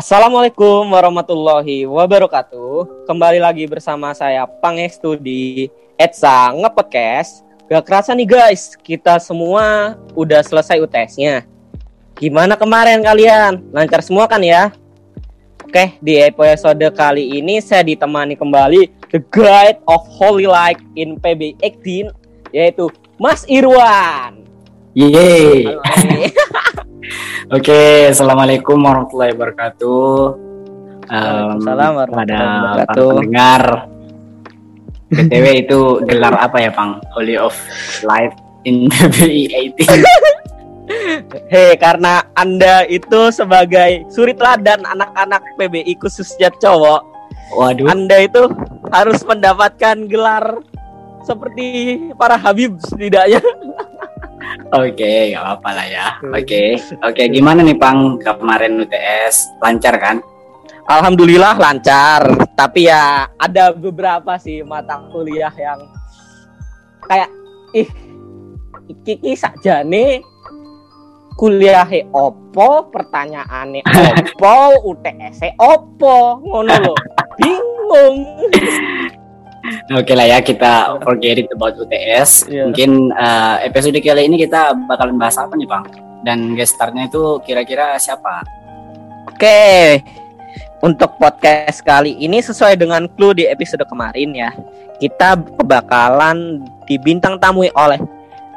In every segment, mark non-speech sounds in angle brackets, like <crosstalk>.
Assalamualaikum warahmatullahi wabarakatuh. Kembali lagi bersama saya Pangestu di Etsa Ngepodcast. Gak kerasa nih guys, kita semua udah selesai UTS-nya. Gimana kemarin kalian? Lancar semua kan ya? Oke, di episode kali ini saya ditemani kembali The Guide of Holy Light in PB18 yaitu Mas Irwan. Yeay. Oke, assalamualaikum warahmatullahi wabarakatuh. Um, Waalaikumsalam warahmatullahi Pada para wabarakatuh. pendengar. BTW itu gelar apa ya, Pang? Holy of Light in PBI 18. Hei, karena Anda itu sebagai suri teladan anak-anak PBI khususnya cowok, Waduh. Anda itu harus mendapatkan gelar seperti para Habib setidaknya. Oke, nggak apa-apa lah ya. Oke, oke. Gimana nih, Pang? Kemarin UTS lancar kan? Alhamdulillah lancar, tapi ya ada beberapa sih mata kuliah yang kayak ih iki saja nih kuliah opo, pertanyaannya <laughs> opo, UTS opo, ngono loh. <laughs> Bingung. Oke lah ya, kita forget it about UTS. Iya. Mungkin eh, episode kali ini kita bakalan bahas apa nih, Bang? Dan guest starnya itu kira-kira siapa? Oke, untuk podcast kali ini sesuai dengan clue di episode kemarin ya, kita bakalan dibintang tamu oleh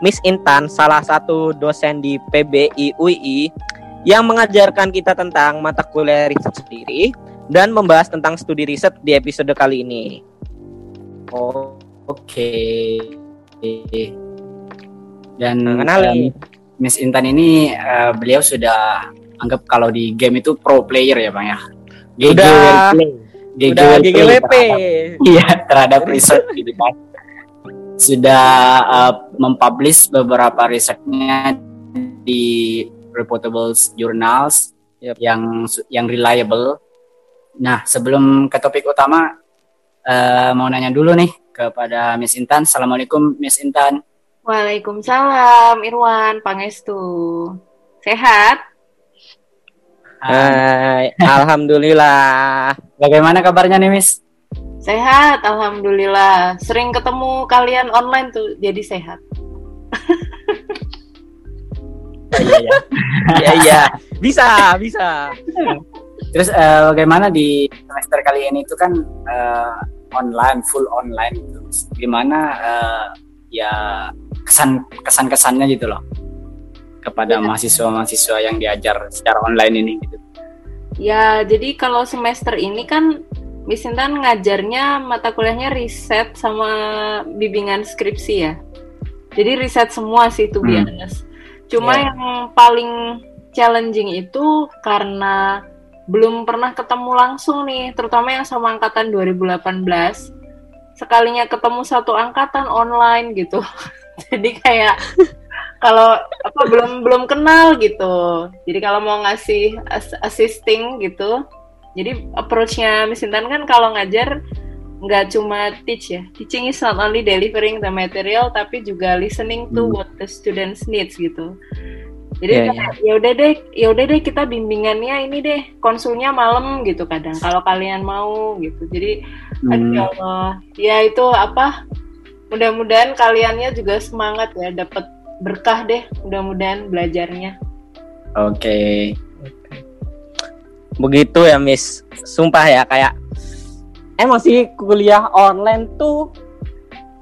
Miss Intan, salah satu dosen di PBI UI yang mengajarkan kita tentang mata kuliah riset sendiri dan membahas tentang studi riset di episode kali ini. Oh, oke. Dan Nah, kenalin. em, Miss Intan ini eh, beliau sudah anggap kalau di game itu pro player ya, Bang ya. GG Udah. well play. GG well play <laughs> Iya, terhadap riset gitu kan. Sudah uh, mempublish beberapa risetnya di reputable journals Yep. yang yang reliable. Nah, sebelum ke topik utama, eh, mau nanya dulu nih kepada Miss Intan. Assalamualaikum, Miss Intan. Waalaikumsalam, Irwan, Pangestu. Sehat? Hai, alhamdulillah. bagaimana kabarnya nih, Miss? Sehat, Alhamdulillah. Sering ketemu kalian online tuh, jadi sehat. Iya, iya. Iya iya, bisa bisa. <laughs> Terus eh, bagaimana di semester kali ini itu kan eh, online, full online. Terus gimana eh, ya kesan kesan kesannya gitu loh kepada Iya. mahasiswa-mahasiswa yang diajar secara online ini gitu. Ya, jadi kalau semester ini kan Miss Intan ngajarnya mata kuliahnya riset sama bimbingan skripsi ya. Jadi riset semua sih tuh Hmm. honest. Cuma Iya. yang paling challenging itu karena belum pernah ketemu langsung nih, terutama yang sama angkatan 2018. Sekalinya ketemu satu angkatan online gitu. <laughs> Jadi kayak <laughs> kalau apa belum belum kenal gitu. Jadi kalau mau ngasih as- assisting gitu, jadi approach-nya Miss Intan kan kalau ngajar nggak cuma teach ya. Teaching is not only delivering the material tapi juga listening to Hmm. what the students needs gitu. Jadi Iya, kayak, ya udah deh, ya udah deh kita bimbingannya ini deh konsulnya malam gitu kadang kalau kalian mau gitu. Jadi aduh Hmm. ya Allah, ya itu apa? Mudah-mudahan kaliannya juga semangat ya dapat berkah deh. Mudah-mudahan belajarnya. Oke. begitu ya Miss sumpah ya kayak emang sih kuliah online tuh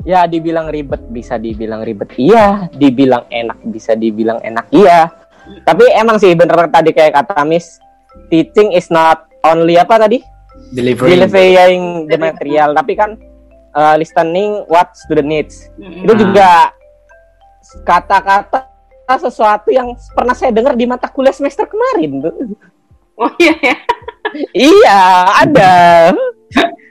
ya dibilang ribet bisa dibilang ribet iya dibilang enak bisa dibilang enak iya tapi emang sih bener tadi kayak kata Miss teaching is not only apa tadi Delivering. delivering the material tapi kan uh, listening what student needs Mm-mm. itu Nah. juga kata-kata sesuatu yang pernah saya dengar di mata kuliah semester kemarin tuh. Oh iya ya. Iya, ada. <laughs>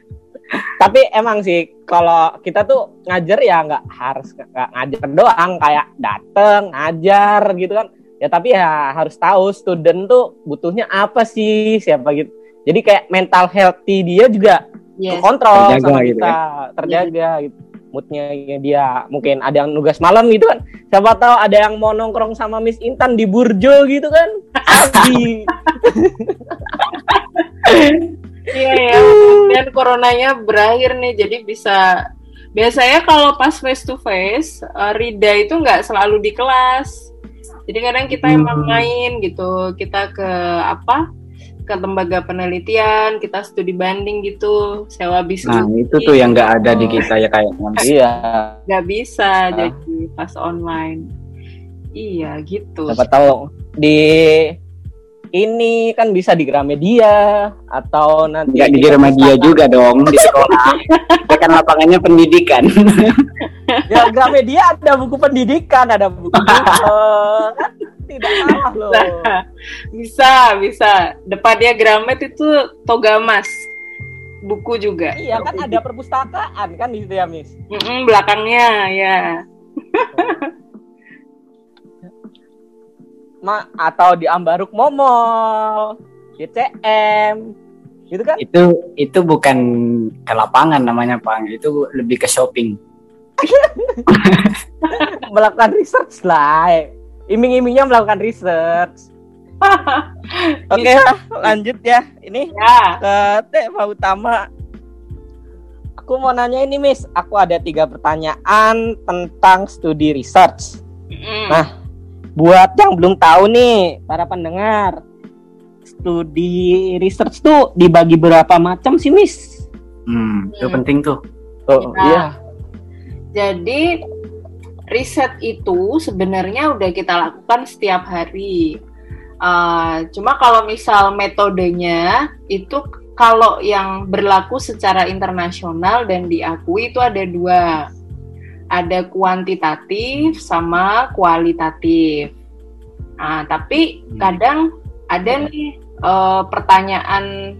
Tapi emang sih kalau kita tuh ngajar ya nggak harus nggak ngajar doang kayak dateng ngajar gitu kan. Ya tapi ya harus tahu student tuh butuhnya apa sih siapa gitu. Jadi kayak mental healthy dia juga Yes. terkontrol Terjaga sama gitu kita, terjaga gitu. moodnya dia mungkin ada yang nugas malam gitu kan siapa tahu ada yang mau nongkrong sama Miss Intan di Burjo gitu kan. <laughs> Iya ya, dan coronanya berakhir nih, jadi bisa biasanya kalau pas face to face, uh, Rida itu nggak selalu di kelas. Jadi kadang kita Hmm. emang main gitu, kita ke apa? ke lembaga penelitian, kita studi banding gitu, sewa bis Nah itu tuh yang nggak ada di kita ya kayaknya. <laughs> iya nggak bisa Ah. jadi pas online. Iya gitu. siapa tahu di ini kan bisa di Gramedia atau nanti Nggak di media juga dong di <laughs> sekolah. Kita kan lapangannya pendidikan. <laughs> ya Gramedia ada buku pendidikan ada buku <laughs> kan tidak salah loh bisa, bisa. Depannya Gramet itu Togamas. Buku juga. iya kan ada perpustakaan kan di situ ya Miss Mm-mm, belakangnya ya. Ma atau di Ambaruk Momol di CM gitu kan itu itu bukan ke lapangan namanya Pak. Itu lebih ke shopping. <laughs> melakukan research lah iming-imingnya melakukan research <laughs> oke lanjut ya ini ya. ke tema utama. Aku mau nanya ini, Miss. Aku ada tiga pertanyaan tentang studi research. Mm. Nah, Buat yang belum tahu nih, para pendengar, studi research tuh dibagi berapa macam sih, Miss? Hmm, itu Hmm. penting tuh. Oh, Ya. iya. Jadi riset itu sebenarnya udah kita lakukan setiap hari. Uh, cuma kalau misal metodenya itu kalau yang berlaku secara internasional dan diakui itu ada dua. Ada kuantitatif sama kualitatif. Nah, tapi kadang ada nih uh, pertanyaan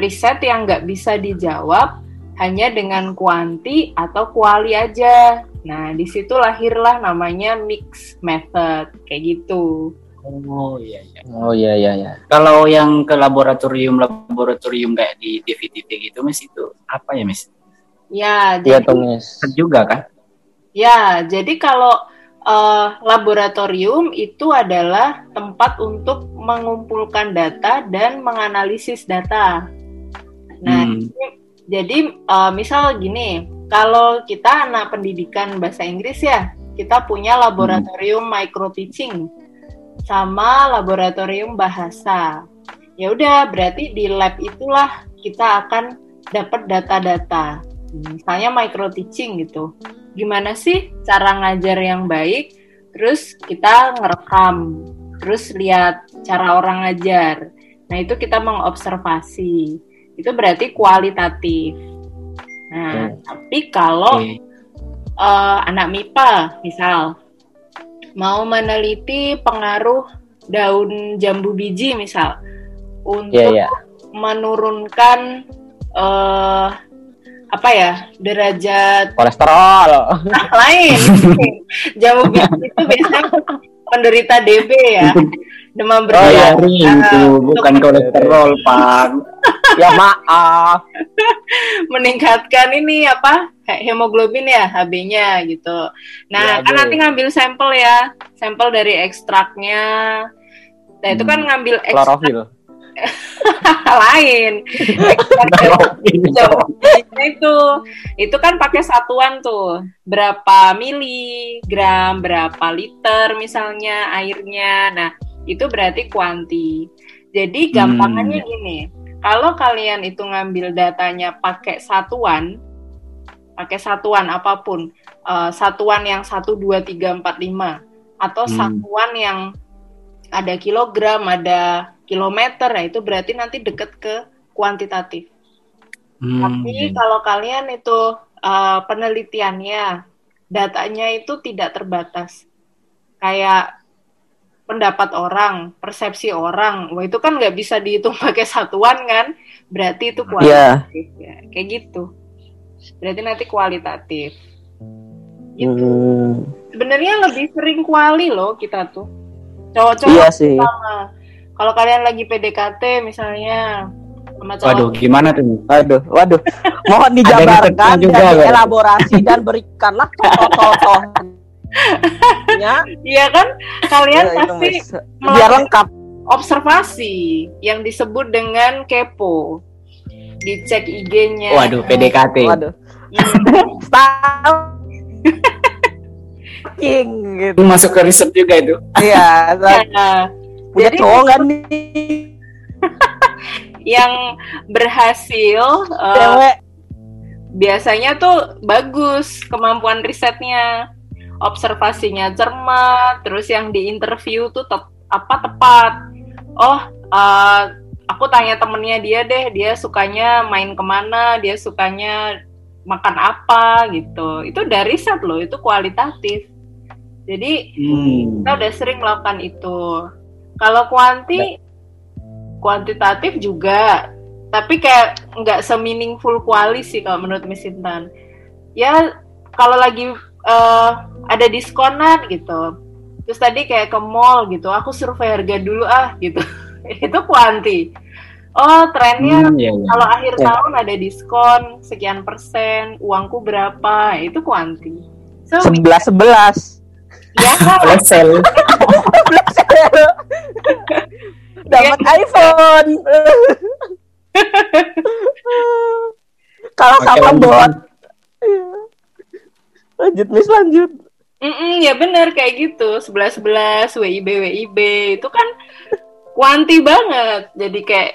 riset yang nggak bisa dijawab hanya dengan kuanti atau kuali aja. Nah, di situ lahirlah namanya mix method kayak gitu. Oh iya iya. Oh iya iya iya. Kalau yang ke laboratorium laboratorium kayak di DVTP gitu Miss itu apa ya Miss? Ya, Iya jadi. Riset juga kan? Ya, jadi kalau eh, laboratorium itu adalah tempat untuk mengumpulkan data dan menganalisis data. Nah, Hmm. Jadi eh, misal gini, kalau kita anak pendidikan bahasa Inggris ya, kita punya laboratorium micro teaching sama laboratorium bahasa. Ya udah, berarti di lab itulah kita akan dapat data-data. Misalnya micro teaching gitu. Gimana sih cara ngajar yang baik? Terus kita ngerekam, terus lihat cara orang ngajar. Nah, itu kita mengobservasi itu berarti kualitatif. Nah, tapi kalau Oke. eh, anak MIPA misal mau meneliti pengaruh daun jambu biji misal untuk Iya iya. menurunkan eh apa ya derajat Kolesterol. lain <laughs> jambu biji itu biasanya penderita DB ya demam Oh, iya. berdarah Diare itu bukan kolesterol Pak. ya maaf. <laughs> meningkatkan ini apa he- hemoglobin ya HB-nya gitu. Nah, Ya, kan nanti ngambil sampel ya, sampel dari ekstraknya. Nah, itu kan ngambil ekstrak Klorofil. <laughs> lain. Bijinya itu, itu kan pakai satuan tuh, berapa miligram, berapa liter misalnya airnya. Nah, itu berarti kuanti. Jadi gampangannya gini, kalau kalian itu ngambil datanya pakai satuan, pakai satuan apa pun, eh, satuan yang 1, 2, 3, 4, 5, atau Hmm. satuan yang ada kilogram, ada kilometer, nah itu berarti nanti deket ke kuantitatif. Hmm, Tapi kalau kalian itu eh, penelitiannya, datanya itu tidak terbatas. Kayak pendapat orang, persepsi orang, wah itu kan nggak bisa dihitung <laughs> pakai satuan kan? Berarti itu Iya. kualitatif ya, kayak gitu. Berarti nanti kualitatif. Gitu. Hmm, Sebenarnya lebih sering kuali loh kita tuh. Cowok-cowok iya sih. Kalau kalian lagi PDKT misalnya, sama cowok. Waduh, gimana tuh? Waduh, waduh. <laughs> Mohon dijabarkan juga, dan Bang. dielaborasi dan berikanlah <laughs> contoh-contohnya. Iya kan? Kalian Ya, pasti biar lengkap. observasi yang disebut dengan kepo. Dicek IG-nya. Waduh, PDKT. Waduh. Hmm. <laughs> Stalking gitu. Itu masuk ke riset juga itu. Iya, Nah, punya Jadi- cowok nggak nih? <laughs> yang berhasil eh, Cewek. biasanya tuh bagus kemampuan risetnya observasinya cermat terus yang di interview tuh tep- apa tepat oh eh, aku tanya temennya dia deh dia sukanya main ke mana dia sukanya makan apa gitu itu dari riset loh itu kualitatif jadi Hmm. kita udah sering melakukan itu. Kalau kuanti, kuantitatif juga, tapi kayak nggak semeaningful kuali sih kalau menurut Miss Intan. Ya kalau lagi eh, ada diskonan gitu, terus tadi kayak ke mall gitu, aku survei harga dulu ah gitu, <laughs> itu kuanti. Oh trennya Hmm, iya, iya. kalau akhir Ya. tahun ada diskon sekian persen, uangku berapa, itu kuanti. So, Sebelas sebelas. <laughs> ya kan? <laughs> Dapat iPhone. Kalau sama lanjut, bot. Bang. Lanjut Miss lanjut. Mm-mm, ya bener kayak gitu 11-11 WIB WIB itu kan kuanti banget jadi kayak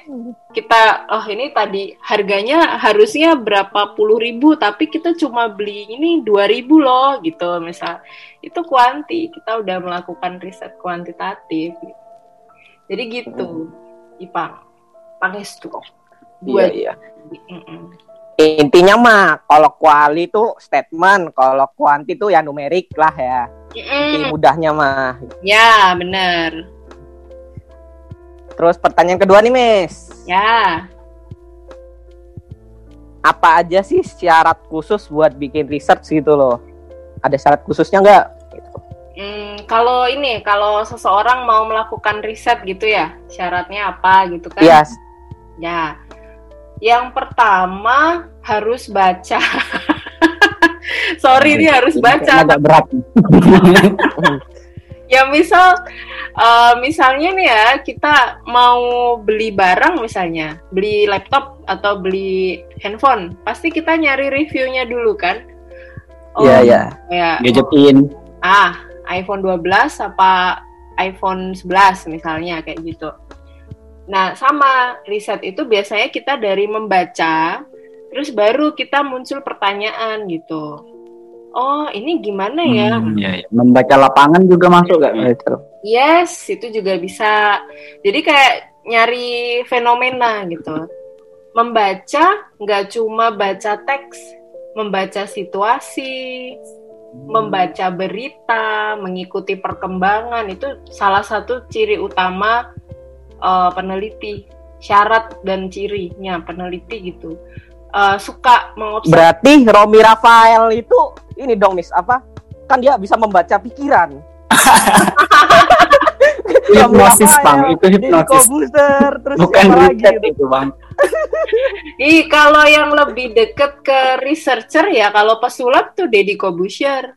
kita oh ini tadi harganya harusnya berapa puluh ribu tapi kita cuma beli ini dua ribu loh gitu misal itu kuanti kita udah melakukan riset kuantitatif jadi gitu Ipang Pangestu dua Iya, iya. Mm-mm. Intinya mah kalau kuali itu statement, kalau kuanti itu ya numerik lah ya. Mm-mm. mudahnya mah. ya bener Terus pertanyaan kedua nih, Miss. ya Apa aja sih syarat khusus buat bikin research gitu loh? Ada syarat khususnya nggak? Gitu. Hmm, kalau ini, kalau seseorang mau melakukan riset gitu ya, syaratnya apa gitu kan? Iya, Ya, yang pertama harus baca. <laughs> Sorry nih harus Ini baca. agak berat. <laughs> Ya misal, eh, misalnya nih ya kita mau beli barang misalnya, beli laptop atau beli handphone, pasti kita nyari reviewnya dulu kan? iya, iya. Kayak Gadgetin. ah iPhone 12 apa iPhone 11 misalnya kayak gitu. Nah, sama riset itu biasanya kita dari membaca terus baru kita muncul pertanyaan gitu. Oh, ini gimana ya? Hmm, iya, iya. Membaca lapangan juga masuk gak? Yes, itu juga bisa. Jadi kayak nyari fenomena gitu. Membaca nggak cuma baca teks, membaca situasi, membaca berita, mengikuti perkembangan itu salah satu ciri utama eh, peneliti. Syarat dan cirinya peneliti gitu. Eh, suka mengobservasi. Berarti Romi Rafael itu ini dong, Miss, apa? Kan dia bisa membaca pikiran. <laughs> Hipnosis, Bang. Itu hipnosis. Kobuser, terus Bukan lagi riset gitu? itu, Bang. <laughs> Ih, kalau yang lebih deket ke researcher ya kalau pesulap tuh Deddy Kobusier.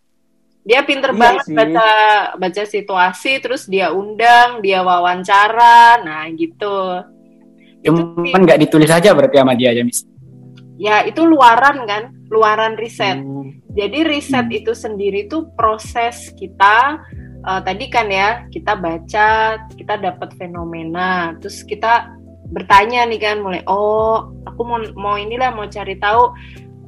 Dia pinter Iya banget sih. baca baca situasi terus dia undang, dia wawancara, nah gitu. Cuman nggak ditulis aja berarti sama dia ya, Miss. ya itu luaran kan, luaran riset. Hmm. Jadi riset Hmm. itu sendiri tuh proses kita eh, tadi kan ya kita baca, kita dapat fenomena, terus kita bertanya nih kan mulai oh aku mau mau inilah mau cari tahu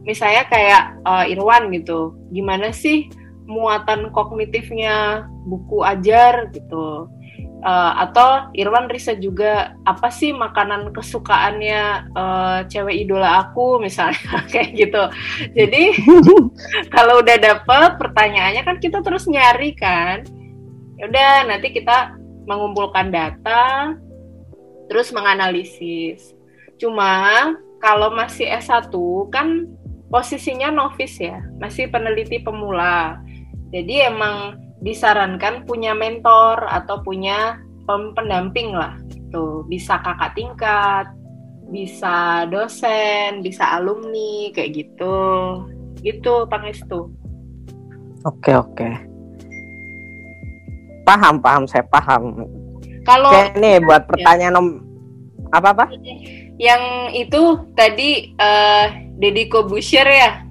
misalnya kayak eh, Irwan gitu, gimana sih muatan kognitifnya buku ajar gitu. Eh, atau Irwan riset juga apa sih makanan kesukaannya eh, cewek idola aku misalnya <laughs> kayak gitu. Jadi <laughs> kalau udah dapet pertanyaannya kan kita terus nyari kan. Ya udah nanti kita mengumpulkan data terus menganalisis. Cuma kalau masih S1 kan posisinya novice ya, masih peneliti pemula. Jadi emang disarankan punya mentor atau punya pendamping lah gitu. Bisa kakak tingkat, bisa dosen, bisa alumni kayak gitu. Gitu Pangestu. Oke oke. Paham paham saya paham. Kalau nih buat pertanyaan om apa apa? yang itu tadi eh Deddy Kobusher ya.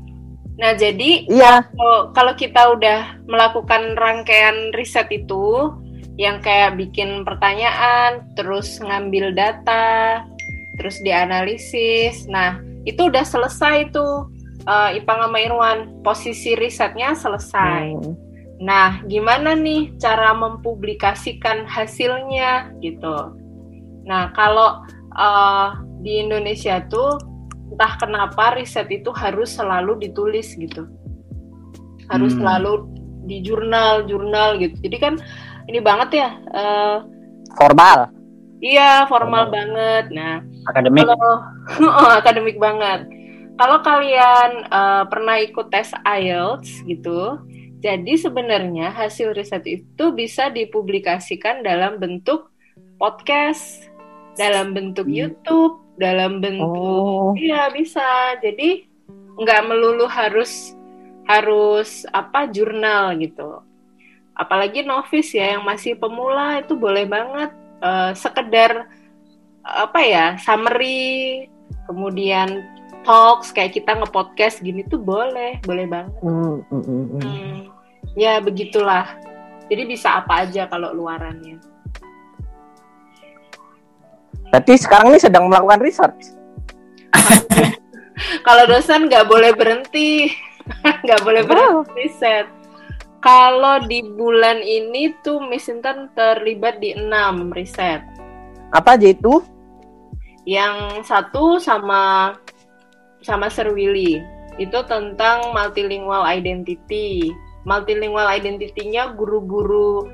Nah, jadi Iya. kalau kalau kita udah melakukan rangkaian riset itu yang kayak bikin pertanyaan, terus ngambil data, terus dianalisis. Nah, itu udah selesai tuh eh, Ipang sama Irwan. Posisi risetnya selesai. Hmm. Nah, gimana nih cara mempublikasikan hasilnya gitu? Nah, kalau eh, di Indonesia tuh entah kenapa riset itu harus selalu ditulis gitu, harus Hmm. selalu di jurnal-jurnal gitu. Jadi kan ini banget ya, eh, Formal. iya formal Formal. banget. Nah, akademik kalau <laughs> Oh, akademik banget. Kalau kalian eh, pernah ikut tes IELTS gitu, jadi sebenarnya hasil riset itu bisa dipublikasikan dalam bentuk podcast, dalam bentuk Hmm. YouTube, dalam bentuk Oh. iya bisa. Jadi nggak melulu harus harus apa jurnal gitu. Apalagi novice ya yang masih pemula itu boleh banget eh, sekedar apa ya summary kemudian talks kayak kita nge-podcast gini tuh boleh boleh banget. Hmm, hmm, hmm, hmm. Ya begitulah. Jadi bisa apa aja kalau luarannya. Berarti sekarang ini sedang melakukan research. <laughs> kalau dosen nggak boleh berhenti. <laughs> Nggak boleh berhenti riset. Kalau di bulan ini tuh Miss Intan terlibat di enam riset. Apa aja itu? yang satu sama sama Sir Willy itu tentang multilingual identity. Multilingual identity-nya guru-guru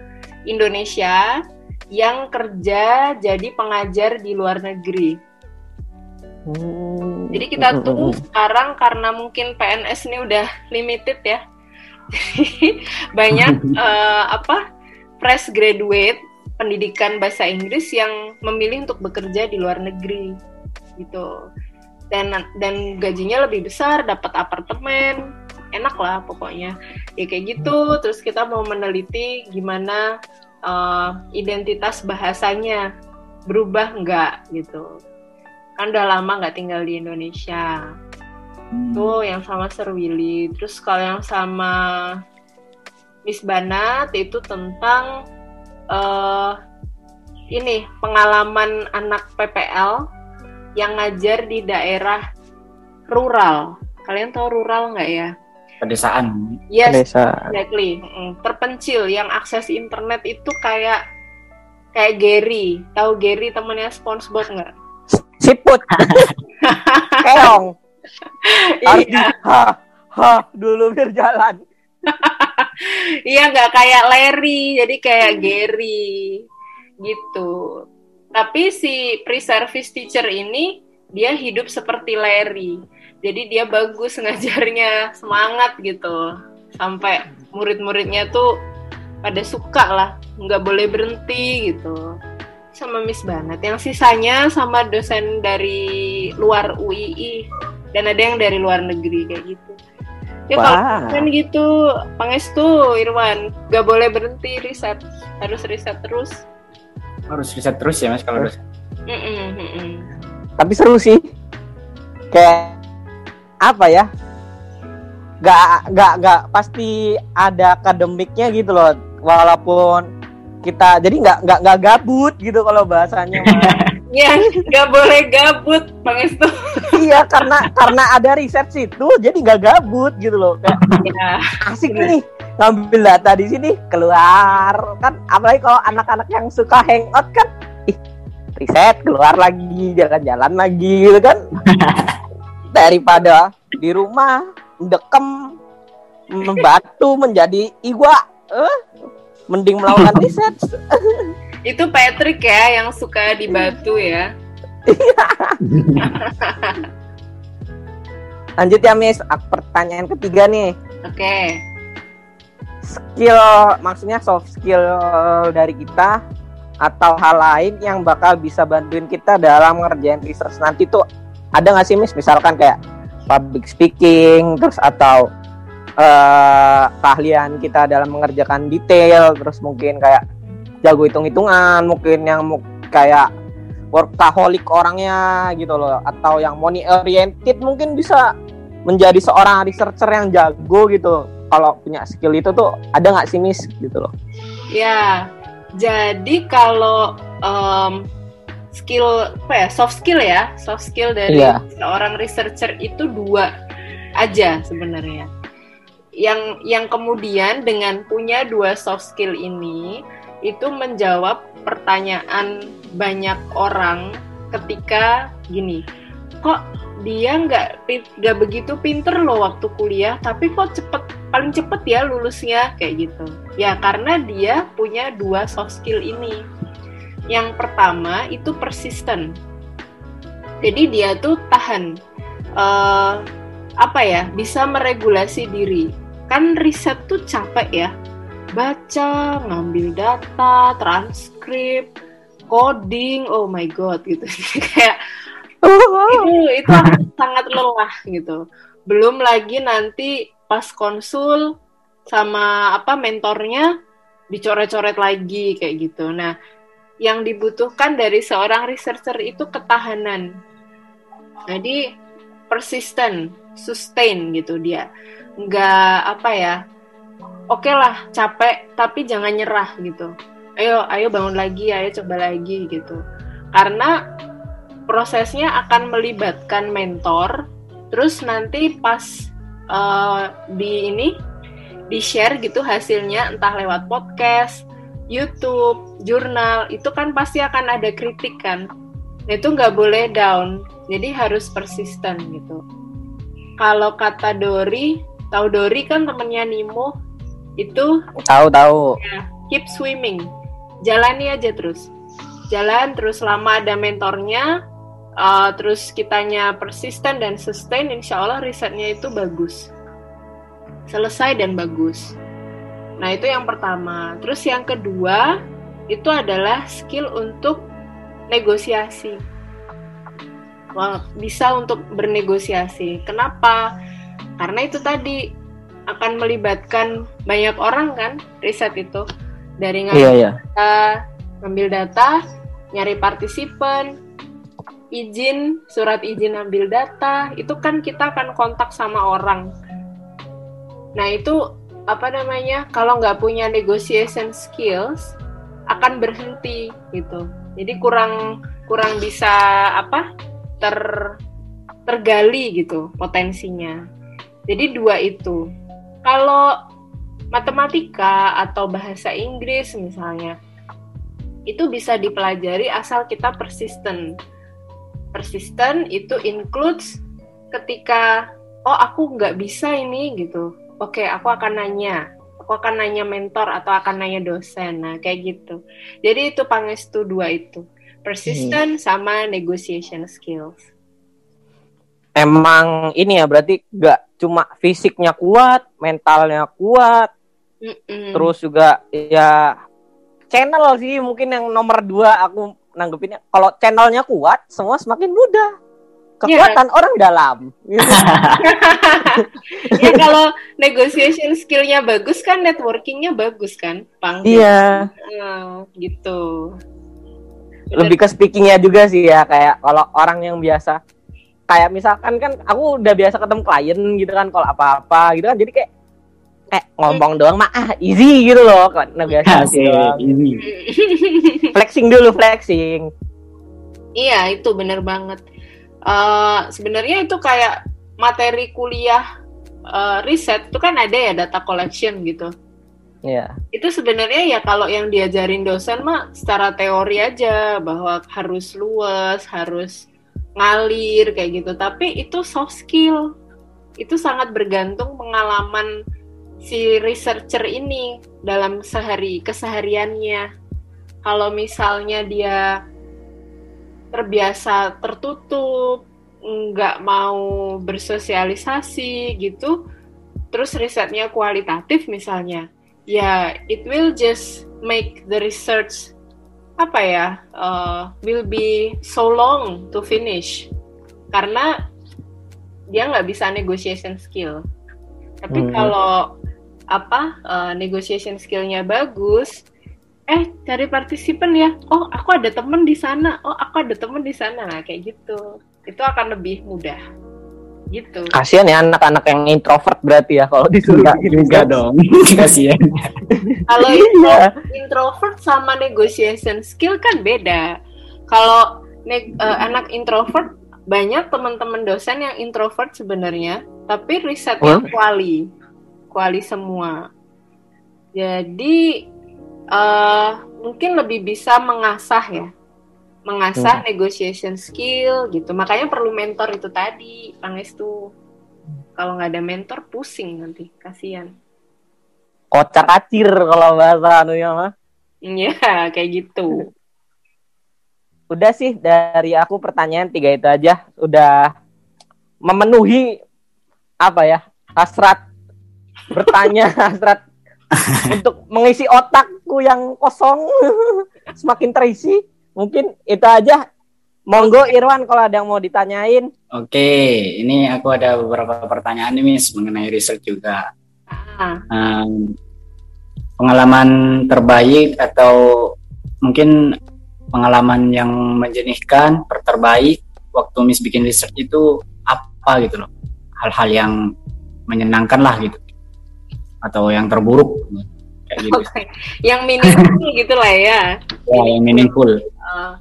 Indonesia yang kerja jadi pengajar di luar negeri. Hmm, Jadi kita hmm, hmm, tuh hmm. sekarang karena mungkin PNS ini udah limited ya. Jadi <laughs> banyak <laughs> eh, apa fresh graduate pendidikan bahasa Inggris yang memilih untuk bekerja di luar negeri gitu. Dan dan gajinya lebih besar, dapat apartemen, enak lah pokoknya. Ya kayak gitu. Terus kita mau meneliti gimana eh, identitas bahasanya berubah nggak gitu. Kan udah lama nggak tinggal di Indonesia. Hmm. Tuh yang sama Sir Willy. Terus kalau yang sama Miss Banat itu tentang eh ini pengalaman anak PPL yang ngajar di daerah rural. Kalian tahu rural nggak ya? pedesaan Yes, Desa. exactly. Terpencil yang akses internet itu kayak kayak Gary. Tahu Gary temannya SpongeBob nggak? Siput. <laughs> Keong. Iya, ha, ha, dulu biar jalan. <laughs> iya nggak kayak Larry, jadi kayak Gary gitu. Tapi si pre-service teacher ini dia hidup seperti Larry. Jadi dia bagus <laughs> ngajarnya, semangat gitu. Sampai murid-muridnya tuh pada suka lah, nggak boleh berhenti gitu. Sama Miss Banat. Yang sisanya sama dosen dari luar UII dan ada yang dari luar negeri kayak gitu. Ya kalau kan gitu, Pangestu Irwan, nggak boleh berhenti riset, harus riset terus. Harus riset terus ya mas kalau dosen Mm-mm, mm-mm. Tapi seru sih. Kayak apa ya? Gak, gak, gak pasti ada akademiknya gitu loh. Walaupun kita jadi nggak nggak nggak gabut gitu kalau bahasanya. <laughs> Ya, nggak boleh gabut, Pangestu. <laughs> iya karena karena ada riset situ jadi nggak gabut gitu loh. Kayak Ya, asik nih ngambil data di sini keluar. Kan apalagi kalau anak-anak yang suka hangout kan ih riset keluar lagi jalan-jalan lagi gitu kan. <laughs> Daripada di rumah dekem membatu menjadi igwa eh mending melakukan <laughs> riset. <laughs> Itu Patrick ya yang suka di batu ya. lanjut ya Miss. Pertanyaan ketiga nih. Oke. Skill maksudnya soft skill dari kita atau hal lain yang bakal bisa bantuin kita dalam ngerjain research. Nanti tuh ada nggak sih mis misalkan kayak public speaking terus atau uh, keahlian kita dalam mengerjakan detail terus mungkin kayak jago hitung-hitungan mungkin yang kayak workaholic orangnya gitu loh atau yang money oriented mungkin bisa menjadi seorang researcher yang jago gitu kalau punya skill itu tuh ada nggak sih mis gitu loh ya jadi kalau um, skill apa ya soft skill ya soft skill dari yeah. seorang researcher itu dua aja sebenarnya. Yang yang kemudian dengan punya dua soft skill ini itu menjawab pertanyaan banyak orang ketika gini, kok dia nggak nggak begitu pinter loh waktu kuliah, tapi kok cepet paling cepet ya lulusnya kayak gitu. Ya karena dia punya dua soft skill ini. Yang pertama itu persisten. Jadi dia tuh tahan, uh, apa ya, bisa meregulasi diri. Kan riset tuh capek ya, baca, ngambil data, transkrip, coding, oh my god gitu. <laughs> Kayak itu <laughs> itu sangat lelah gitu. Belum lagi nanti pas konsul sama apa mentornya dicoret-coret lagi kayak gitu. Nah, yang dibutuhkan dari seorang researcher itu ketahanan. Jadi persisten, sustain gitu dia. Nggak apa ya? Oke okay lah, capek tapi jangan nyerah gitu. Ayo, ayo bangun lagi, ayo coba lagi gitu. Karena prosesnya akan melibatkan mentor, terus nanti pas uh, di ini di share gitu hasilnya entah lewat podcast, YouTube, jurnal itu kan pasti akan ada kritik kan. Nah, itu nggak boleh down, jadi harus persisten gitu. Kalau kata Dori, tahu Dori kan temennya Nimo itu tahu tahu. Ya, keep swimming, jalani aja terus, jalan terus lama ada mentornya, uh, terus kitanya persisten dan sustain, insya Allah risetnya itu bagus, selesai dan bagus. Nah itu yang pertama. Terus yang kedua itu adalah skill untuk negosiasi. Wah, bisa untuk bernegosiasi. Kenapa? Karena itu tadi akan melibatkan banyak orang kan riset itu dari ngambil iya, iya. data, ngambil data, nyari partisipan, izin, surat izin ambil data, itu kan kita akan kontak sama orang. Nah itu apa namanya? Kalau nggak punya negotiation skills, akan berhenti gitu. Jadi kurang kurang bisa apa? ter tergali gitu potensinya. Jadi dua itu. Kalau matematika atau bahasa Inggris misalnya itu bisa dipelajari asal kita persisten. Persisten itu includes ketika oh aku nggak bisa ini gitu. Oke, aku akan nanya. Aku akan nanya mentor atau akan nanya dosen. Nah, kayak gitu. Jadi itu pangestu dua itu. Persisten hmm. sama negotiation skills. Emang ini ya berarti nggak cuma fisiknya kuat, mentalnya kuat, Mm-mm. terus juga ya channel sih mungkin yang nomor dua aku nanggepinnya. Kalau channelnya kuat, semua semakin mudah kekuatan yeah. orang dalam. <laughs> ya kalau negotiation skillnya bagus kan networkingnya bagus kan, Pang. Iya. Yeah. gitu. Lebih ke speakingnya juga sih ya kayak kalau orang yang biasa kayak misalkan kan aku udah biasa ketemu klien gitu kan kalau apa-apa gitu kan jadi kayak kayak ngomong doang mah ah easy gitu loh kan negosiasi doang. flexing dulu flexing. Iya itu bener banget. Uh, sebenarnya itu kayak materi kuliah uh, riset itu kan ada ya data collection gitu. Iya. Yeah. Itu sebenarnya ya kalau yang diajarin dosen mah secara teori aja bahwa harus luas, harus ngalir kayak gitu. Tapi itu soft skill. Itu sangat bergantung pengalaman si researcher ini dalam sehari kesehariannya. Kalau misalnya dia terbiasa tertutup, nggak mau bersosialisasi gitu, terus risetnya kualitatif misalnya, ya it will just make the research apa ya uh, will be so long to finish karena dia nggak bisa negotiation skill tapi Hmm. kalau apa uh, negotiation skillnya bagus eh cari partisipan ya oh aku ada temen di sana oh aku ada temen di sana nah, kayak gitu itu akan lebih mudah gitu Kasian ya anak-anak yang introvert berarti ya kalau disuruh Enggak sketch. dong. <laughs> Kasihan. Kalau <laughs> Iya. intro- introvert sama negotiation skill kan beda. Kalau eh, anak introvert banyak teman-teman dosen yang introvert sebenarnya, tapi risetnya Hmm. kuali, kuali semua. Jadi eh, mungkin lebih bisa mengasah ya, mengasah negotiation skill gitu. Makanya perlu mentor itu tadi, Pangestu. Kalau nggak ada mentor pusing nanti, kasihan. Kocak kacir kalau bahasa anunya mah. Iya, <laughs> kayak gitu. Udah sih dari aku pertanyaan tiga itu aja udah memenuhi apa ya hasrat bertanya <laughs> hasrat untuk mengisi otakku yang kosong <laughs> semakin terisi mungkin itu aja. Monggo Irwan kalau ada yang mau ditanyain. Oke, ini aku ada beberapa pertanyaan nih Miss mengenai riset juga. Ah, Um, pengalaman terbaik atau mungkin pengalaman yang menjenihkan, terbaik waktu Miss bikin riset itu apa gitu loh? Hal-hal yang menyenangkan lah gitu, atau yang terburuk kayak gitu. Oke, yang minimal <laughs> gitu lah ya. Ya, yang meaningful. Eh,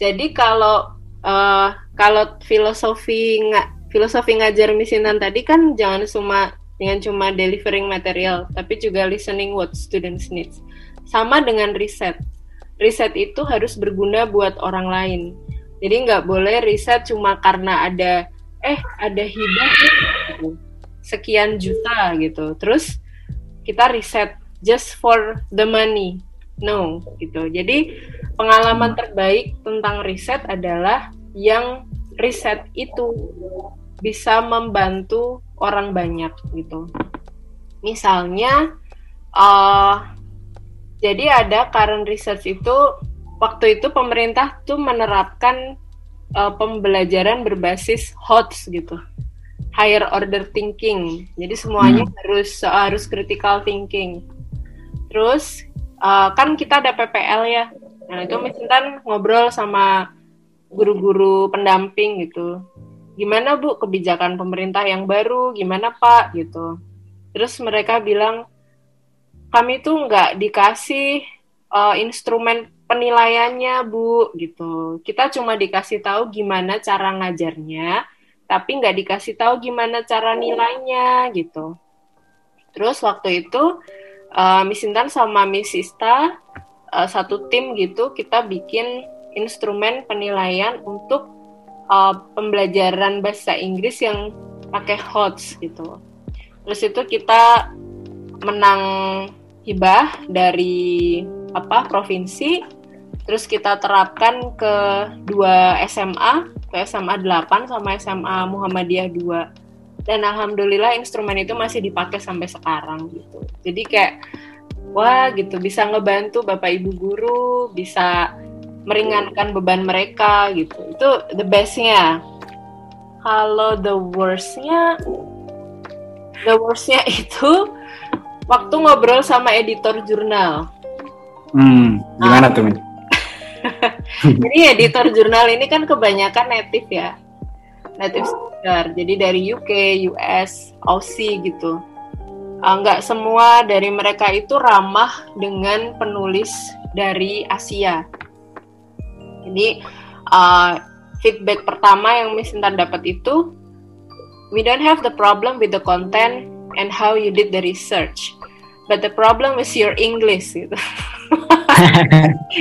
jadi kalau eh, kalau filosofi nggak filosofi ngajar misinan tadi kan jangan cuma dengan cuma delivering material, tapi juga listening what students needs. Sama dengan riset. Riset itu harus berguna buat orang lain. Jadi nggak boleh riset cuma karena ada eh ada hibah gitu. Sekian juta gitu. Terus kita riset just for the money. No, gitu. Jadi pengalaman terbaik tentang riset adalah yang riset itu bisa membantu orang banyak gitu. Misalnya, eh jadi ada current research itu waktu itu pemerintah tuh menerapkan eh, pembelajaran berbasis HOTS gitu, higher order thinking. Jadi semuanya harus harus critical thinking. Terus eh, kan kita ada PPL ya. Nah itu Miss Intan ngobrol sama guru-guru pendamping gitu. Gimana Bu kebijakan pemerintah yang baru? Gimana Pak gitu. Terus mereka bilang kami tuh nggak dikasih uh, instrumen penilaiannya Bu gitu. Kita cuma dikasih tahu gimana cara ngajarnya, tapi nggak dikasih tahu gimana cara nilainya gitu. Terus waktu itu uh, Miss Intan sama Miss Ista uh, satu tim gitu kita bikin instrumen penilaian untuk uh, pembelajaran bahasa Inggris yang pakai HOTS gitu. Terus itu kita menang hibah dari apa provinsi, terus kita terapkan ke dua SMA, ke SMA 8 sama SMA Muhammadiyah 2. Dan alhamdulillah instrumen itu masih dipakai sampai sekarang gitu. Jadi kayak wah gitu bisa ngebantu Bapak Ibu guru, bisa meringankan beban mereka gitu. Itu the bestnya. Kalau the worstnya, the worstnya <laughs> itu waktu ngobrol sama editor jurnal. Hmm, gimana tuh? <laughs> Jadi editor jurnal ini kan kebanyakan native ya, native speaker. Jadi dari UK, US, Aussie gitu. Uh, nggak semua dari mereka itu ramah dengan penulis dari Asia. Jadi uh, feedback pertama yang Miss Intan dapat itu, we don't have the problem with the content and how you did the research, but the problem is your English gitu. <laughs>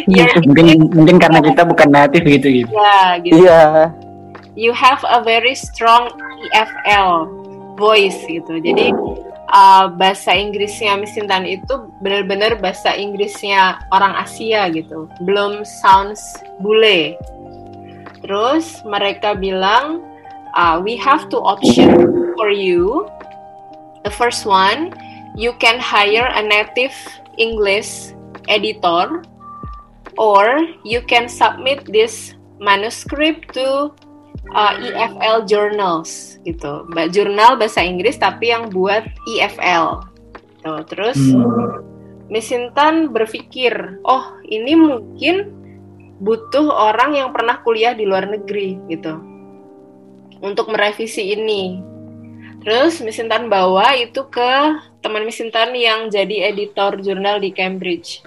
Your mungkin mungkin karena kita bukan native gitu gitu. Ya, gitu. iya You have a very strong EFL voice gitu. Jadi uh, bahasa Inggrisnya Miss Intan itu benar-benar bahasa Inggrisnya orang Asia gitu. Belum sounds bule. Terus mereka bilang, uh, we have two option for you. The first one, you can hire a native English editor or you can submit this manuscript to uh, EFL journals gitu. Mbak jurnal bahasa Inggris tapi yang buat EFL. Tuh, terus hmm. Miss Intan berpikir, "Oh, ini mungkin butuh orang yang pernah kuliah di luar negeri gitu untuk merevisi ini. Terus Miss Intan bawa itu ke teman Miss Intan yang jadi editor jurnal di Cambridge.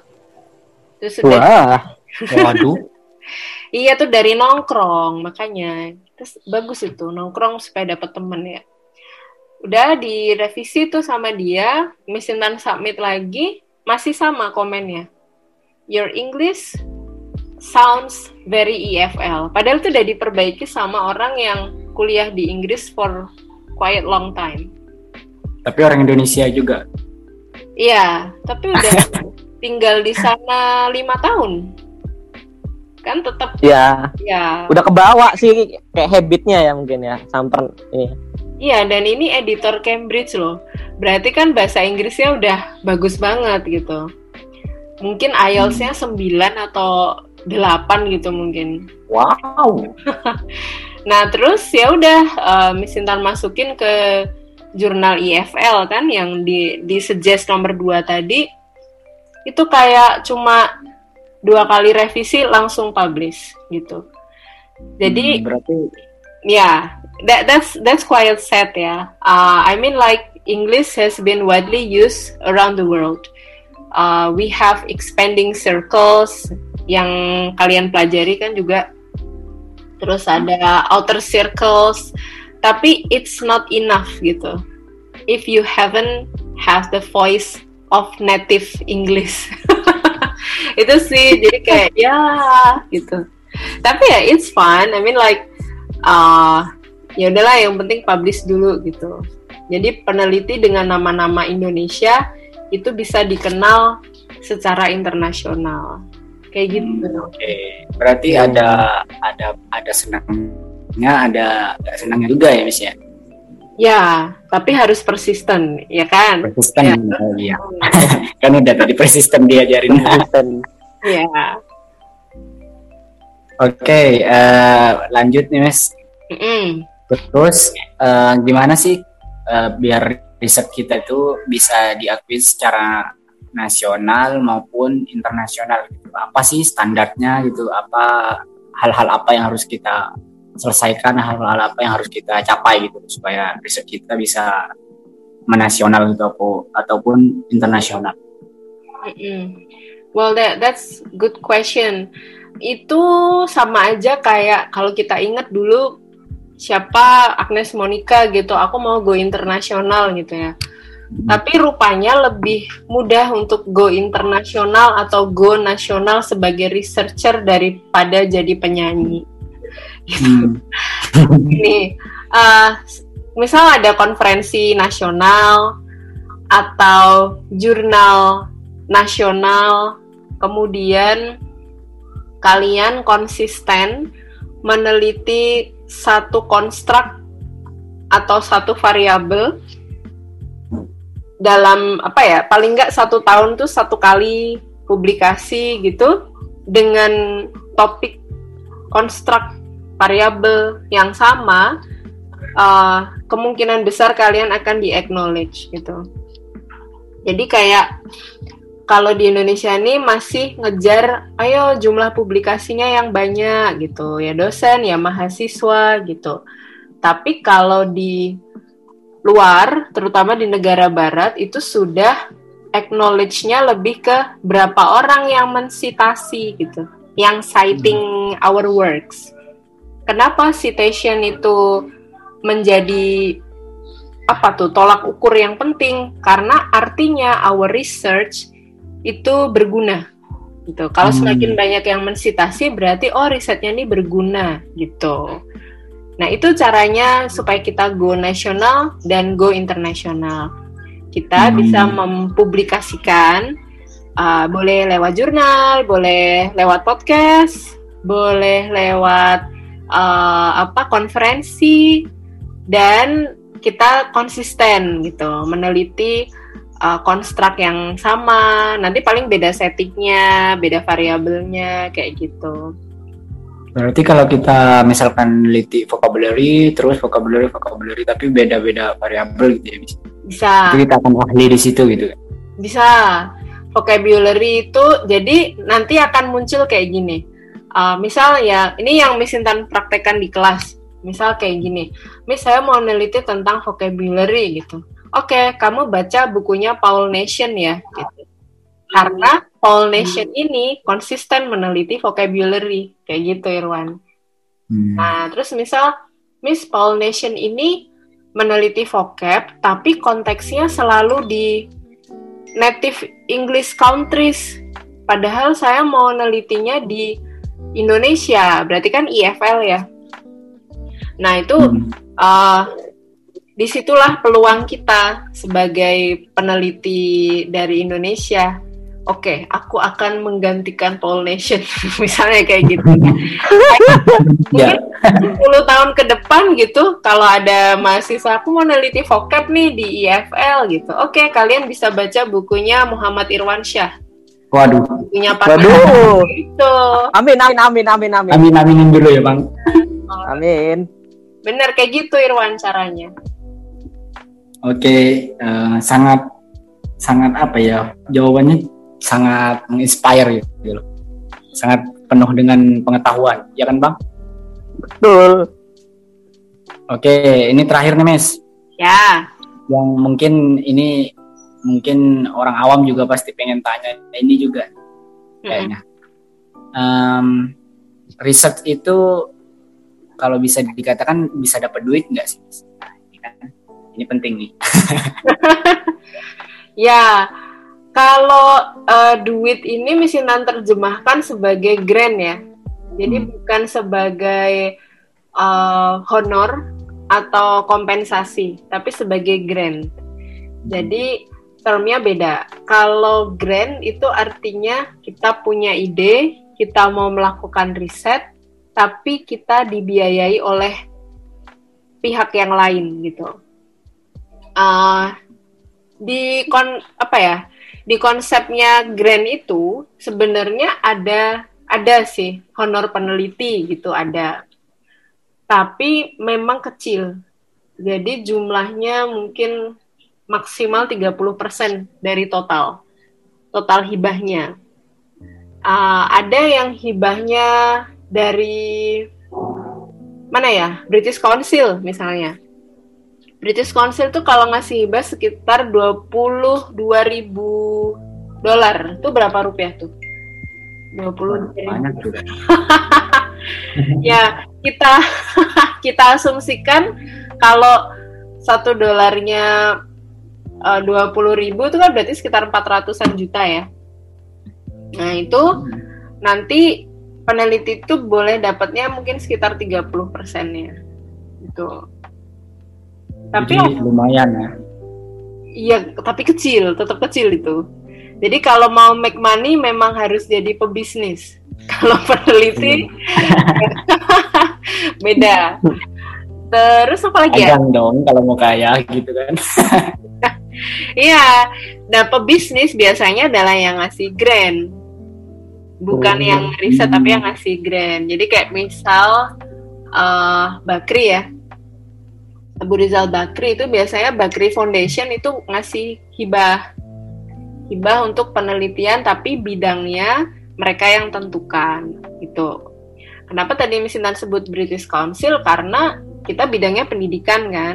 Terus Wah, <laughs> waduh. iya tuh dari nongkrong makanya. Terus bagus itu nongkrong supaya dapat temen ya. Udah direvisi tuh sama dia, Miss Intan submit lagi, masih sama komennya. Your English sounds very EFL. Padahal itu udah diperbaiki sama orang yang kuliah di Inggris for quite long time. Tapi orang Indonesia juga. Iya, tapi udah <laughs> tinggal di sana lima tahun. Kan tetap. Iya. Ya. Udah kebawa sih kayak habitnya ya mungkin ya samper ini. Iya, dan ini editor Cambridge loh. Berarti kan bahasa Inggrisnya udah bagus banget gitu. Mungkin IELTS-nya 9 atau delapan gitu mungkin. Wow. <laughs> nah terus ya udah uh, Miss Intan masukin ke jurnal IFL kan yang di di suggest nomor dua tadi itu kayak cuma dua kali revisi langsung publish gitu. Jadi hmm, berarti ya yeah, that that's that's quite sad ya. Uh, I mean like English has been widely used around the world. Uh, we have expanding circles yang kalian pelajari kan juga terus ada outer circles tapi it's not enough gitu if you haven't have the voice of native English <laughs> itu sih jadi kayak ya gitu tapi ya it's fun I mean like uh, ya udahlah yang penting publish dulu gitu jadi peneliti dengan nama-nama Indonesia itu bisa dikenal secara internasional kayak gitu. Oke, okay. berarti ya. ada ada ada senangnya, ada senangnya juga ya, Miss ya? Ya, tapi harus persisten, ya kan? Persisten, ya. Oh, iya. <laughs> kan udah tadi persisten diajarin. Persisten. Iya. Oke, okay, uh, eh, lanjut nih, Miss. Mm -mm. Terus uh, gimana sih uh, biar riset kita itu bisa diakui secara nasional maupun internasional gitu. Apa sih standarnya gitu? Apa hal-hal apa yang harus kita selesaikan, hal-hal apa yang harus kita capai gitu supaya riset kita bisa menasional gitu ataupun internasional. Mm -hmm. Well, that that's good question. Itu sama aja kayak kalau kita ingat dulu siapa Agnes Monica gitu, aku mau go internasional gitu ya tapi rupanya lebih mudah untuk go internasional atau go nasional sebagai researcher daripada jadi penyanyi. Hmm. <laughs> Ini uh, misal ada konferensi nasional atau jurnal nasional, kemudian kalian konsisten meneliti satu konstruk atau satu variabel dalam apa ya paling nggak satu tahun tuh satu kali publikasi gitu dengan topik konstruk variabel yang sama uh, kemungkinan besar kalian akan di acknowledge gitu. Jadi kayak kalau di Indonesia ini masih ngejar ayo jumlah publikasinya yang banyak gitu. Ya dosen ya mahasiswa gitu. Tapi kalau di luar, terutama di negara barat, itu sudah acknowledge-nya lebih ke berapa orang yang mensitasi gitu, yang citing our works. Kenapa citation itu menjadi apa tuh tolak ukur yang penting? Karena artinya our research itu berguna gitu. Kalau hmm. semakin banyak yang mensitasi berarti oh risetnya ini berguna gitu. Nah, itu caranya supaya kita go nasional dan go internasional. Kita hmm. bisa mempublikasikan uh, boleh lewat jurnal, boleh lewat podcast, boleh lewat uh, apa konferensi dan kita konsisten gitu meneliti uh, konstruk yang sama. Nanti paling beda settingnya, beda variabelnya kayak gitu. Berarti kalau kita misalkan neliti vocabulary, terus vocabulary, vocabulary, tapi beda-beda variabel gitu ya bisa. Bisa. Jadi kita akan ahli di situ gitu. Bisa. Vocabulary itu jadi nanti akan muncul kayak gini. Uh, misal ya, ini yang Miss Intan praktekkan di kelas. Misal kayak gini. Miss saya mau neliti tentang vocabulary gitu. Oke, kamu baca bukunya Paul Nation ya. Gitu. Karena Paul Nation ini konsisten meneliti vocabulary kayak gitu Irwan. Hmm. Nah, terus misal Miss Paul Nation ini meneliti vocab, tapi konteksnya selalu di native English countries. Padahal saya mau nelitinya di Indonesia, berarti kan IFL ya. Nah itu Hmm. uh, di situlah peluang kita sebagai peneliti dari Indonesia. Oke, aku akan menggantikan Paul Nation, <laughs> misalnya kayak gitu. <laughs> Ya. Mungkin 10 tahun ke depan gitu, kalau ada mahasiswa aku mau neliti vocab nih di IFL gitu. Oke, kalian bisa baca bukunya Muhammad Irwan Syah, Waduh. Pak Waduh. gitu. Amin, amin, amin, amin, amin. Amin aminin dulu ya bang. Amin. Bener kayak gitu Irwan caranya. Oke, eh, sangat sangat apa ya jawabannya sangat menginspire gitu loh. Sangat penuh dengan pengetahuan, ya kan bang? Betul. Oke, ini terakhir nih Mes. Ya, Yang mungkin ini mungkin orang awam juga pasti pengen tanya ini juga kayaknya. Em, research itu kalau bisa dikatakan bisa dapat duit nggak sih? Nah, ini kan ini penting nih. <laughs> ya. Kalau eh, duit ini misinan terjemahkan sebagai grant ya. Jadi Hmm. bukan sebagai eh, honor atau kompensasi, tapi sebagai grant. Jadi termnya beda. Kalau grant itu artinya kita punya ide, kita mau melakukan riset, tapi kita dibiayai oleh pihak yang lain gitu. Ah, di kon apa ya? Di konsepnya grant itu sebenarnya ada ada sih honor peneliti gitu ada. Tapi memang kecil. Jadi jumlahnya mungkin maksimal 30% dari total total hibahnya. Ah, ada yang hibahnya dari mana ya? British Council misalnya. British Council tuh kalau ngasih hibah sekitar 22 ribu dolar. Itu berapa rupiah tuh? 20 ribu. Banyak juga. <laughs> ya kita <laughs> kita asumsikan kalau satu dolarnya dua puluh ribu itu kan berarti sekitar 400an juta ya. Nah itu nanti peneliti itu boleh dapatnya mungkin sekitar 30 persennya. Gitu. Tapi Jadi lumayan ya. Iya, tapi kecil, tetap kecil itu. Jadi kalau mau make money memang harus jadi pebisnis. <laughs> Kalau peneliti <laughs> beda. Terus apa lagi ya? Agang dong kalau mau kaya gitu kan. <laughs> Iya. Nah, pebisnis biasanya adalah yang ngasih grant. Bukan Oh. yang riset tapi yang ngasih grant. Jadi kayak misal eh Bakri ya. Abu Rizal Bakri itu biasanya Bakri Foundation itu ngasih hibah. Hibah untuk penelitian tapi bidangnya mereka yang tentukan gitu. Kenapa tadi Misintan sebut British Council? Karena kita bidangnya pendidikan kan.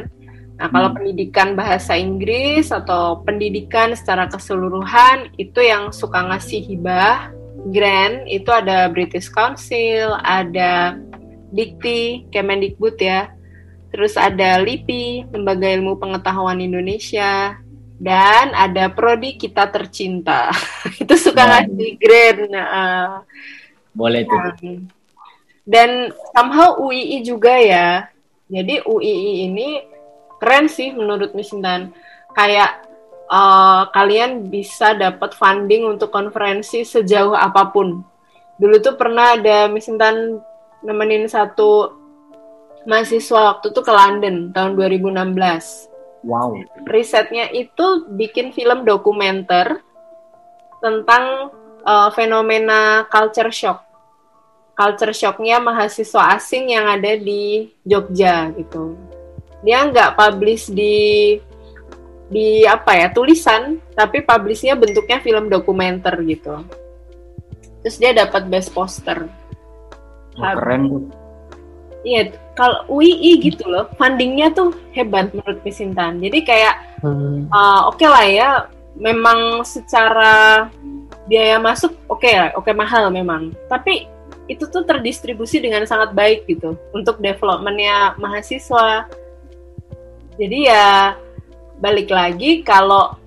Nah, kalau Hmm. pendidikan bahasa Inggris atau pendidikan secara keseluruhan itu yang suka ngasih hibah, grant itu ada British Council, ada Dikti, Kemendikbud ya. Terus ada LIPI, Lembaga Ilmu Pengetahuan Indonesia, dan ada Prodi Kita Tercinta. <laughs> itu suka Wow. ngasih grant. Nah, Boleh tuh. dan somehow UII juga ya. Jadi UII ini keren sih menurut Miss Intan. Kayak eh, kalian bisa dapat funding untuk konferensi sejauh apa pun. Dulu tuh pernah ada Miss Intan nemenin satu mahasiswa waktu itu ke London tahun 2016. Wow. risetnya itu bikin film dokumenter tentang uh, fenomena culture shock. Culture shocknya mahasiswa asing yang ada di Jogja gitu. Dia nggak publish di di apa ya tulisan, tapi publishnya bentuknya film dokumenter gitu. Terus dia dapat best poster. Wah, keren tuh. Iya, kalau UI gitu loh, fundingnya tuh hebat menurut Miss Intan. Jadi kayak Hmm. uh, oke lah ya, memang secara biaya masuk oke lah, oke mahal memang. Tapi itu tuh terdistribusi dengan sangat baik gitu untuk developmentnya mahasiswa. Jadi ya balik lagi kalau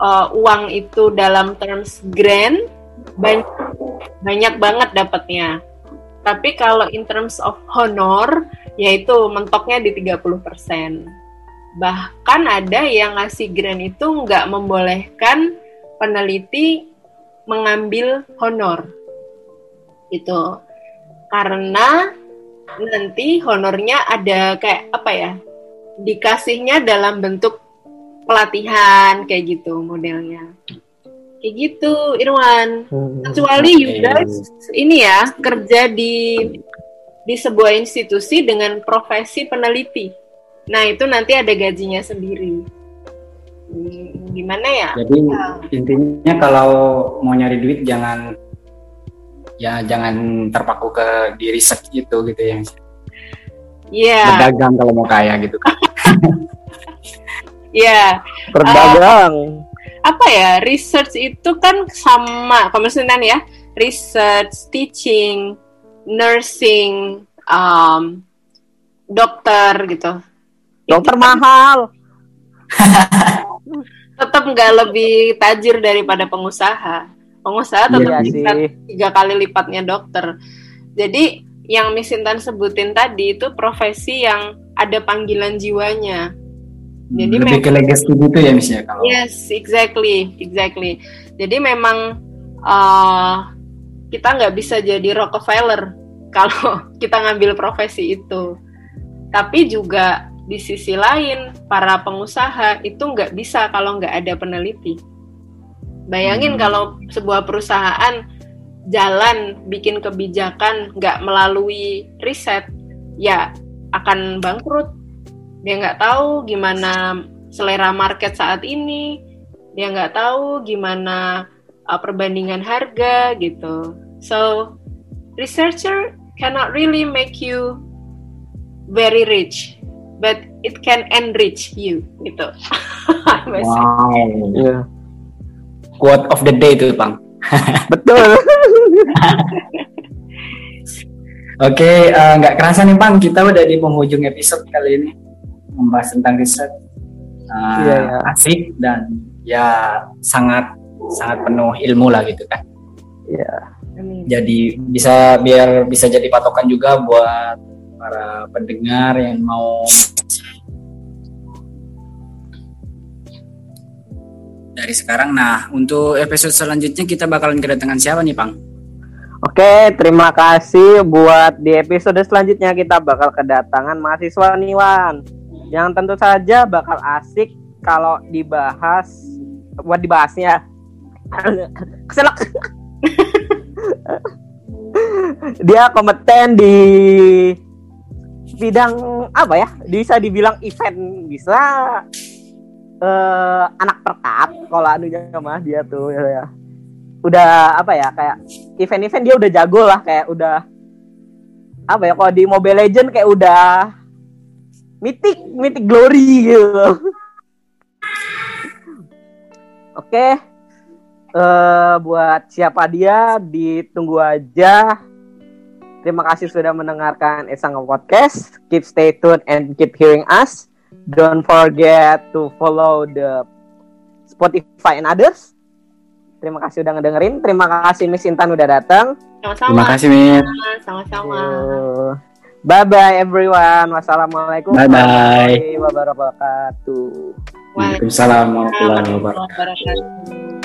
uh, uang itu dalam terms grant banyak banyak banget dapatnya. Tapi kalau in terms of honor, yaitu mentoknya di 30%. Bahkan ada yang ngasih grant itu nggak membolehkan peneliti mengambil honor. Itu karena nanti honornya ada kayak apa ya? Dikasihnya dalam bentuk pelatihan kayak gitu modelnya. Kayak gitu, Irwan Hmm. kecuali you guys ini ya kerja di di sebuah institusi dengan profesi peneliti. Nah itu nanti ada gajinya sendiri. Hmm, Gimana ya? Jadi intinya kalau mau nyari duit jangan ya jangan terpaku ke di riset gitu gitu ya. Iya, Berdagang kalau mau kaya gitu kan. <laughs> iya. Berdagang. Apa ya? Research itu kan sama, kalau misalnya ya, research, teaching, nursing, um, dokter gitu. Dokter mahal. <laughs> tetap nggak lebih tajir daripada pengusaha. Pengusaha tetap Iya bisa tiga kali lipatnya dokter. Jadi yang Miss Intan sebutin tadi itu profesi yang ada panggilan jiwanya. Jadi Lebih ke legacy gitu ya Miss ya kalau. Yes, exactly, exactly. Jadi memang uh, kita nggak bisa jadi Rockefeller <laughs> kalau kita ngambil profesi itu. Tapi juga di sisi lain para pengusaha itu nggak bisa kalau nggak ada peneliti. Bayangin Hmm. kalau sebuah perusahaan jalan bikin kebijakan nggak melalui riset, ya akan bangkrut. Dia nggak tahu gimana selera market saat ini, dia nggak tahu gimana uh, perbandingan harga gitu. So researcher cannot really make you very rich, but it can enrich you gitu. <laughs> Wow. Iya. Quote of the day itu Bang. <laughs> Betul. <laughs> Oke, eh, nggak kerasa nih Bang, kita udah di penghujung episode kali ini membahas tentang riset. Eh, Iya, iya. Asik dan ya sangat sangat penuh ilmu lah gitu kan. Iya. Jadi bisa biar bisa jadi patokan juga buat para pendengar yang mau dari sekarang. Nah, untuk episode selanjutnya kita bakalan kedatangan siapa nih, Bang? Oke, terima kasih buat di episode selanjutnya kita bakal kedatangan mahasiswa Niwan yang tentu saja bakal asik kalau dibahas buat dibahasnya. <laughs> Keselak. <laughs> Dia kompeten di bidang apa ya? Bisa dibilang event, bisa eh, anak perkap kalau anunya mah dia tuh ya. ya. Udah apa ya kayak event-event dia udah jago lah kayak udah apa ya kalau di Mobile Legend kayak udah mythic mythic glory gitu. <laughs> Oke. eh buat siapa dia ditunggu aja. Terima kasih sudah mendengarkan Esang Podcast. Keep stay tuned and keep hearing us. Don't forget to follow the Spotify and others. Terima kasih udah ngedengerin. Terima kasih Miss Intan udah datang. Sama-sama. Terima kasih, Min. Sama-sama. Bye bye everyone. Wassalamualaikum Bye-bye. warahmatullahi wabarakatuh. Waalaikumsalam. Warahmatullahi wabarakatuh.